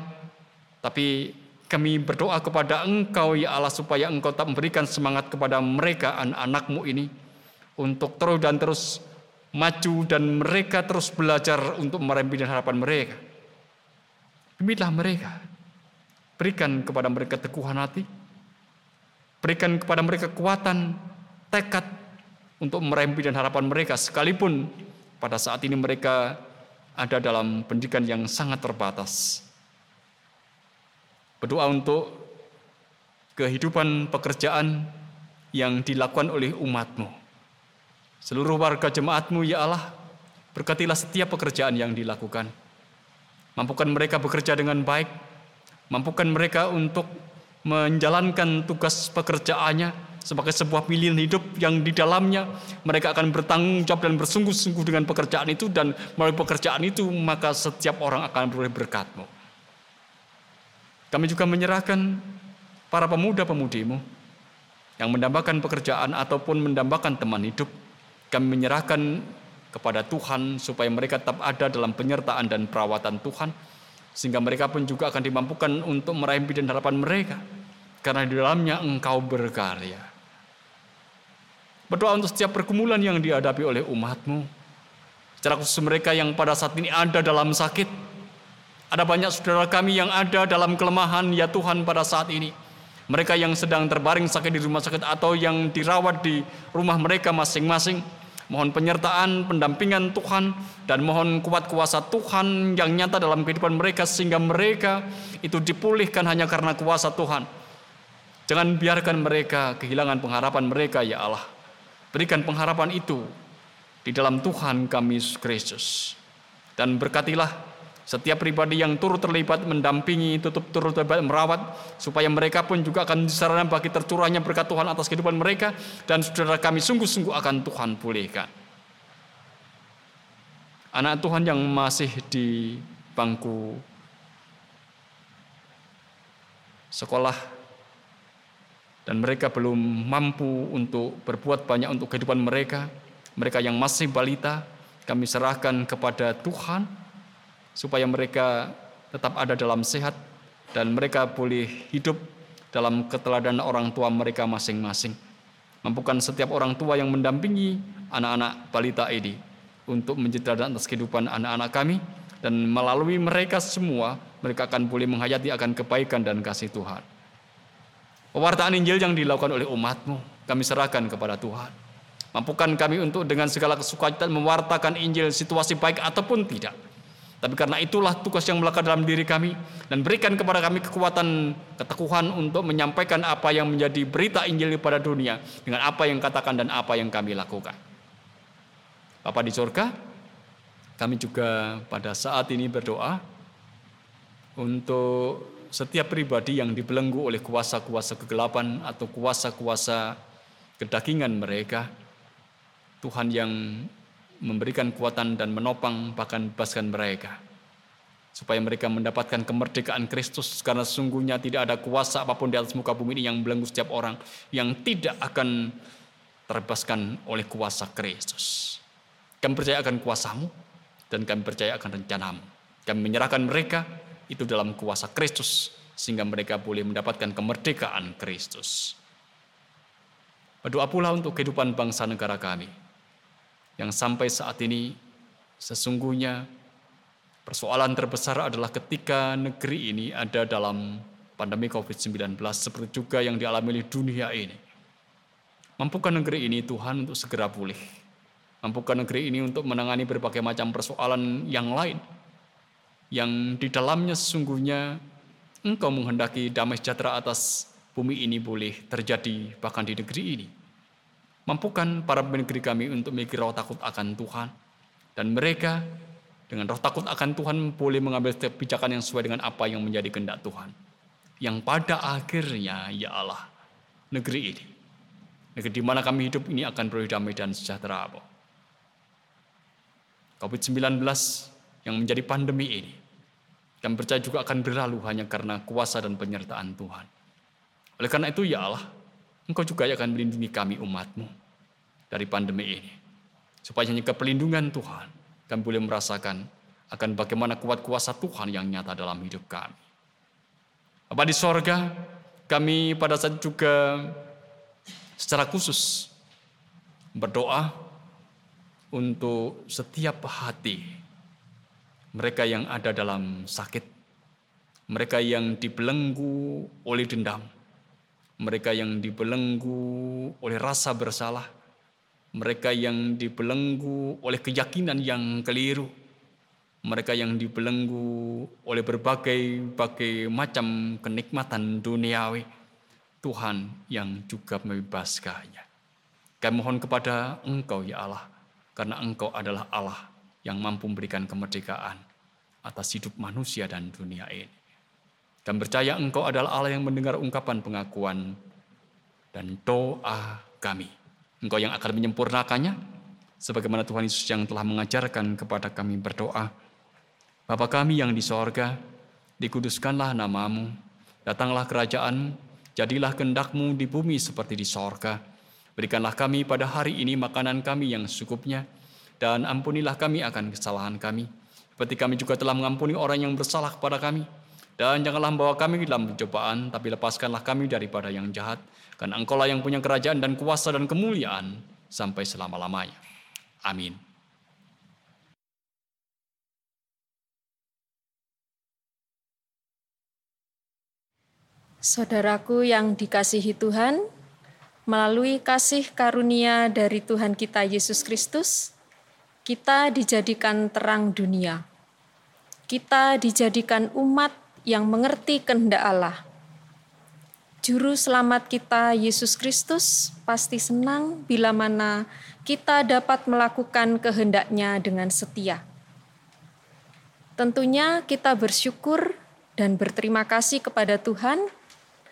tapi kami berdoa kepada Engkau ya Allah supaya Engkau tak memberikan semangat kepada mereka anak-anakmu ini untuk terus dan terus maju dan mereka terus belajar untuk meraih harapan mereka. Demilah mereka. Berikan kepada mereka teguhan hati. Berikan kepada mereka kekuatan, tekad untuk meraih dan harapan mereka sekalipun pada saat ini mereka ada dalam pendidikan yang sangat terbatas. Berdoa untuk kehidupan pekerjaan yang dilakukan oleh umatmu. Seluruh warga jemaatmu ya Allah, berkatilah setiap pekerjaan yang dilakukan. Mampukan mereka bekerja dengan baik, mampukan mereka untuk menjalankan tugas pekerjaannya sebagai sebuah pilihan hidup yang di dalamnya mereka akan bertanggung jawab dan bersungguh-sungguh dengan pekerjaan itu dan melalui pekerjaan itu maka setiap orang akan beroleh berkatmu. Kami juga menyerahkan para pemuda-pemudimu yang mendambakan pekerjaan ataupun mendambakan teman hidup. Kami menyerahkan kepada Tuhan supaya mereka tetap ada dalam penyertaan dan perawatan Tuhan. Sehingga mereka pun juga akan dimampukan untuk meraih dan harapan mereka. Karena di dalamnya engkau berkarya. Berdoa untuk setiap pergumulan yang dihadapi oleh umatmu. Secara khusus mereka yang pada saat ini ada dalam sakit ada banyak saudara kami yang ada dalam kelemahan ya Tuhan pada saat ini. Mereka yang sedang terbaring sakit di rumah sakit atau yang dirawat di rumah mereka masing-masing. Mohon penyertaan, pendampingan Tuhan, dan mohon kuat kuasa Tuhan yang nyata dalam kehidupan mereka sehingga mereka itu dipulihkan hanya karena kuasa Tuhan. Jangan biarkan mereka kehilangan pengharapan mereka ya Allah. Berikan pengharapan itu di dalam Tuhan kami Yesus Kristus. Dan berkatilah setiap pribadi yang turut terlibat mendampingi, tutup turut terlibat merawat, supaya mereka pun juga akan disarana bagi tercurahnya berkat Tuhan atas kehidupan mereka, dan saudara kami sungguh-sungguh akan Tuhan pulihkan. Anak Tuhan yang masih di bangku sekolah dan mereka belum mampu untuk berbuat banyak untuk kehidupan mereka, mereka yang masih balita, kami serahkan kepada Tuhan supaya mereka tetap ada dalam sehat dan mereka boleh hidup dalam keteladanan orang tua mereka masing-masing. Mampukan setiap orang tua yang mendampingi anak-anak balita ini untuk menjadi teladan atas kehidupan anak-anak kami dan melalui mereka semua mereka akan boleh menghayati akan kebaikan dan kasih Tuhan. Pewartaan Injil yang dilakukan oleh umatmu, kami serahkan kepada Tuhan. Mampukan kami untuk dengan segala kesukaan mewartakan Injil situasi baik ataupun tidak. Tapi karena itulah tugas yang melekat dalam diri kami dan berikan kepada kami kekuatan keteguhan untuk menyampaikan apa yang menjadi berita Injil pada dunia dengan apa yang katakan dan apa yang kami lakukan. Bapa di surga, kami juga pada saat ini berdoa untuk setiap pribadi yang dibelenggu oleh kuasa-kuasa kegelapan atau kuasa-kuasa kedagingan mereka, Tuhan yang memberikan kekuatan dan menopang bahkan bebaskan mereka. Supaya mereka mendapatkan kemerdekaan Kristus karena sesungguhnya tidak ada kuasa apa pun di atas muka bumi ini yang belenggu setiap orang yang tidak akan terbebaskan oleh kuasa Kristus. Kami percaya akan kuasamu dan kami percaya akan rencanamu. Kami menyerahkan mereka itu dalam kuasa Kristus sehingga mereka boleh mendapatkan kemerdekaan Kristus. Berdoa pula untuk kehidupan bangsa negara kami yang sampai saat ini sesungguhnya persoalan terbesar adalah ketika negeri ini ada dalam pandemi COVID-19 seperti juga yang dialami oleh dunia ini. Mampukan negeri ini Tuhan untuk segera pulih. Mampukan negeri ini untuk menangani berbagai macam persoalan yang lain yang di dalamnya sesungguhnya engkau menghendaki damai sejahtera atas bumi ini boleh terjadi bahkan di negeri ini. Mampukan para pemimpin negeri kami untuk memiliki roh takut akan Tuhan. Dan mereka dengan roh takut akan Tuhan boleh mengambil kebijakan yang sesuai dengan apa yang menjadi kehendak Tuhan. Yang pada akhirnya, ya Allah, negeri ini, negeri di mana kami hidup ini akan beroleh damai dan sejahtera. COVID-19 yang menjadi pandemi ini yang percaya juga akan berlalu hanya karena kuasa dan penyertaan Tuhan. Oleh karena itu ya Allah, Engkau juga akan melindungi kami umatmu dari pandemi ini. Supaya hanya kepelindungan Tuhan, kami boleh merasakan akan bagaimana kuat kuasa Tuhan yang nyata dalam hidup kami. Bapak di sorga, kami pada saat juga secara khusus berdoa untuk setiap hati mereka yang ada dalam sakit, mereka yang dibelenggu oleh dendam, mereka yang dibelenggu oleh rasa bersalah, mereka yang dibelenggu oleh keyakinan yang keliru, mereka yang dibelenggu oleh berbagai bagai macam kenikmatan duniawi, Tuhan yang juga membebaskannya. Kami mohon kepada Engkau ya Allah, karena Engkau adalah Allah yang mampu memberikan kemerdekaan atas hidup manusia dan dunia ini. Dan percaya engkau adalah Allah yang mendengar ungkapan pengakuan dan doa kami. Engkau yang akan menyempurnakannya, sebagaimana Tuhan Yesus yang telah mengajarkan kepada kami berdoa. Bapa kami yang di sorga, dikuduskanlah namamu, datanglah kerajaanmu, jadilah kehendakmu di bumi seperti di sorga. Berikanlah kami pada hari ini makanan kami yang secukupnya, dan ampunilah kami akan kesalahan kami. Seperti kami juga telah mengampuni orang yang bersalah kepada kami. Dan janganlah membawa kami dalam pencobaan, tapi lepaskanlah kami daripada yang jahat. Karena engkaulah yang punya kerajaan dan kuasa dan kemuliaan sampai selama-lamanya. Amin. Saudaraku yang dikasihi Tuhan, melalui kasih karunia dari Tuhan kita Yesus Kristus, kita dijadikan terang dunia. Kita dijadikan umat yang mengerti kehendak Allah. Juru selamat kita Yesus Kristus pasti senang bila mana kita dapat melakukan kehendaknya dengan setia. Tentunya kita bersyukur dan berterima kasih kepada Tuhan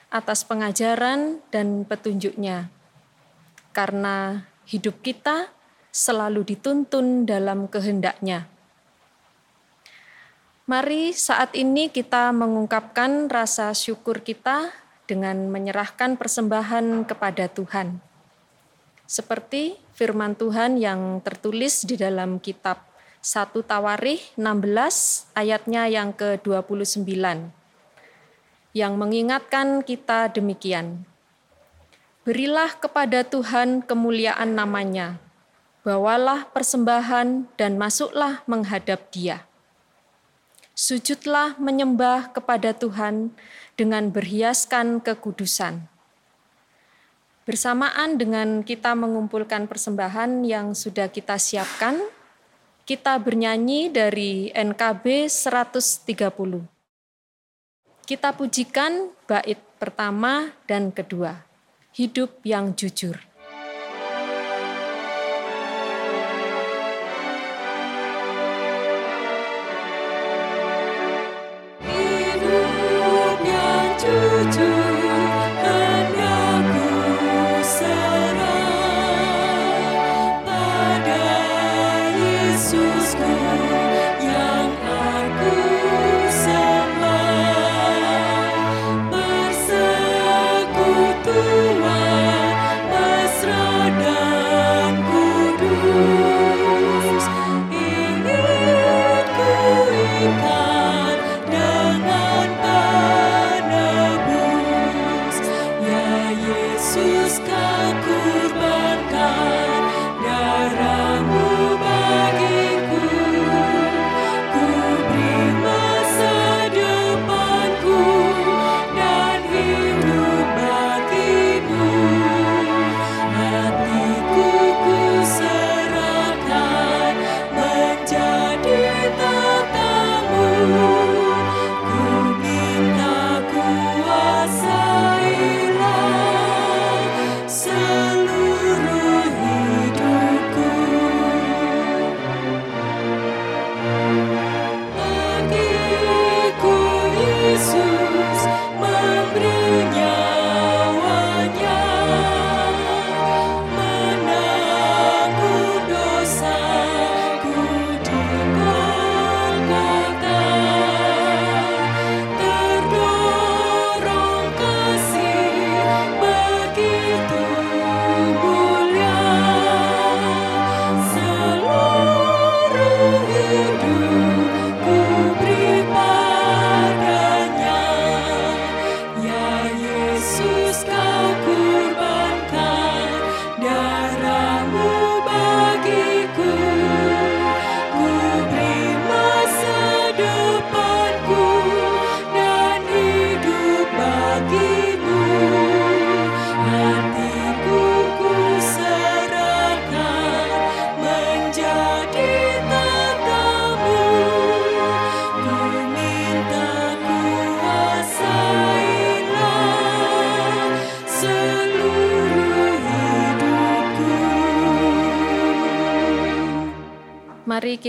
atas pengajaran dan petunjuknya. Karena hidup kita selalu dituntun dalam kehendaknya. Mari saat ini kita mengungkapkan rasa syukur kita dengan menyerahkan persembahan kepada Tuhan. Seperti firman Tuhan yang tertulis di dalam kitab 1 Tawarih 16 ayatnya yang ke-29 yang mengingatkan kita demikian. Berilah kepada Tuhan kemuliaan namanya, bawalah persembahan dan masuklah menghadap dia. Sujudlah menyembah kepada Tuhan dengan berhiaskan kekudusan. Bersamaan dengan kita mengumpulkan persembahan yang sudah kita siapkan, kita bernyanyi dari NKB 130. Kita pujikan bait pertama dan kedua, hidup yang jujur.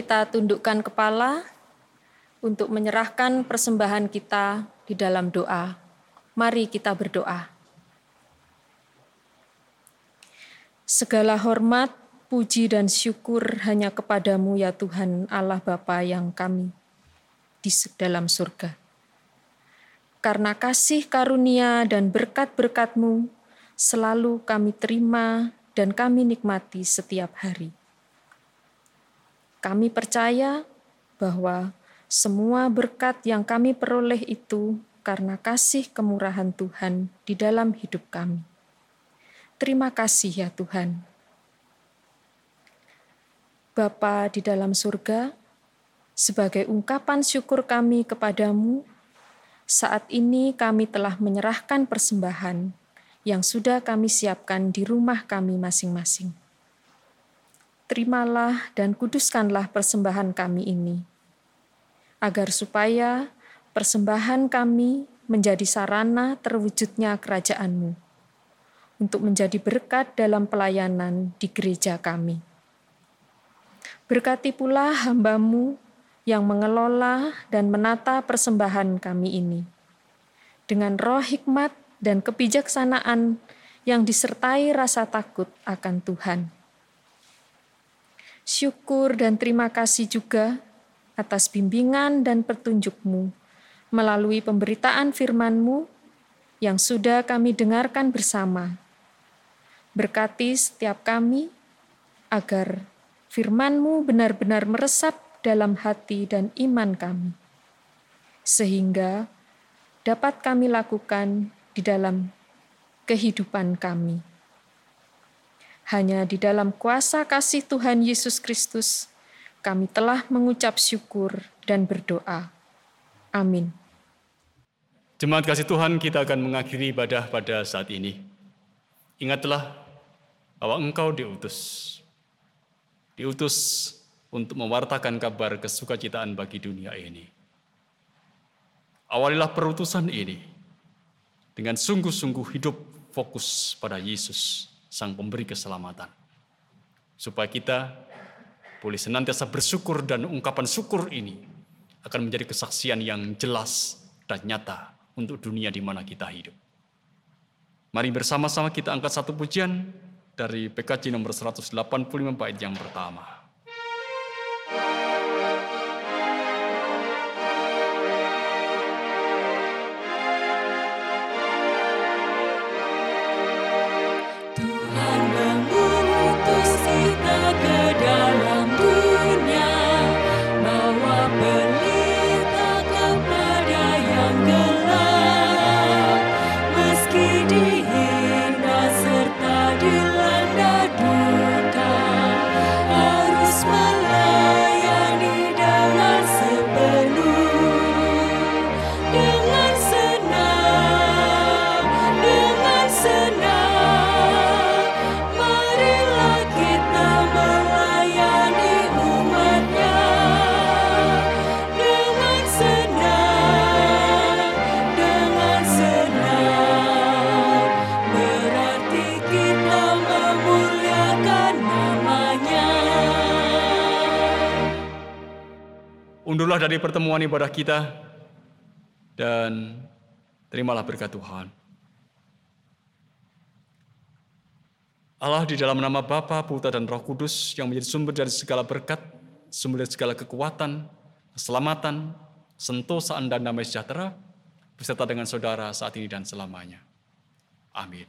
Kita tundukkan kepala untuk menyerahkan persembahan kita di dalam doa. Mari kita berdoa. Segala hormat, puji dan syukur hanya kepadamu ya Tuhan Allah Bapa yang kami di dalam surga. Karena kasih karunia dan berkat-berkatmu selalu kami terima dan kami nikmati setiap hari. Kami percaya bahwa semua berkat yang kami peroleh itu karena kasih kemurahan Tuhan di dalam hidup kami. Terima kasih ya Tuhan. Bapa di dalam surga, sebagai ungkapan syukur kami kepadamu, saat ini kami telah menyerahkan persembahan yang sudah kami siapkan di rumah kami masing-masing. Terimalah dan kuduskanlah persembahan kami ini, agar supaya persembahan kami menjadi sarana terwujudnya kerajaan-Mu, untuk menjadi berkat dalam pelayanan di gereja kami. Berkati pula hambamu yang mengelola dan menata persembahan kami ini, dengan roh hikmat dan kebijaksanaan yang disertai rasa takut akan Tuhan. Syukur dan terima kasih juga atas bimbingan dan petunjukmu melalui pemberitaan firman-Mu yang sudah kami dengarkan bersama. Berkati setiap kami agar firman-Mu benar-benar meresap dalam hati dan iman kami, sehingga dapat kami lakukan di dalam kehidupan kami. Hanya di dalam kuasa kasih Tuhan Yesus Kristus, kami telah mengucap syukur dan berdoa. Amin. Jemaat kasih Tuhan, kita akan mengakhiri ibadah pada saat ini. Ingatlah bahwa engkau diutus. Diutus untuk mewartakan kabar kesukacitaan bagi dunia ini. Awalilah perutusan ini dengan sungguh-sungguh hidup fokus pada Yesus, Sang Pemberi Keselamatan. Supaya kita boleh senantiasa bersyukur dan ungkapan syukur ini akan menjadi kesaksian yang jelas dan nyata untuk dunia di mana kita hidup. Mari bersama-sama kita angkat satu pujian dari PKJ nomor 185 bait yang pertama. Undurlah dari pertemuan ibadah kita dan terimalah berkat Tuhan. Allah di dalam nama Bapa, Putra dan Roh Kudus yang menjadi sumber dari segala berkat, sumber dari segala kekuatan, keselamatan, sentosaan dan damai sejahtera beserta dengan saudara saat ini dan selamanya. Amin.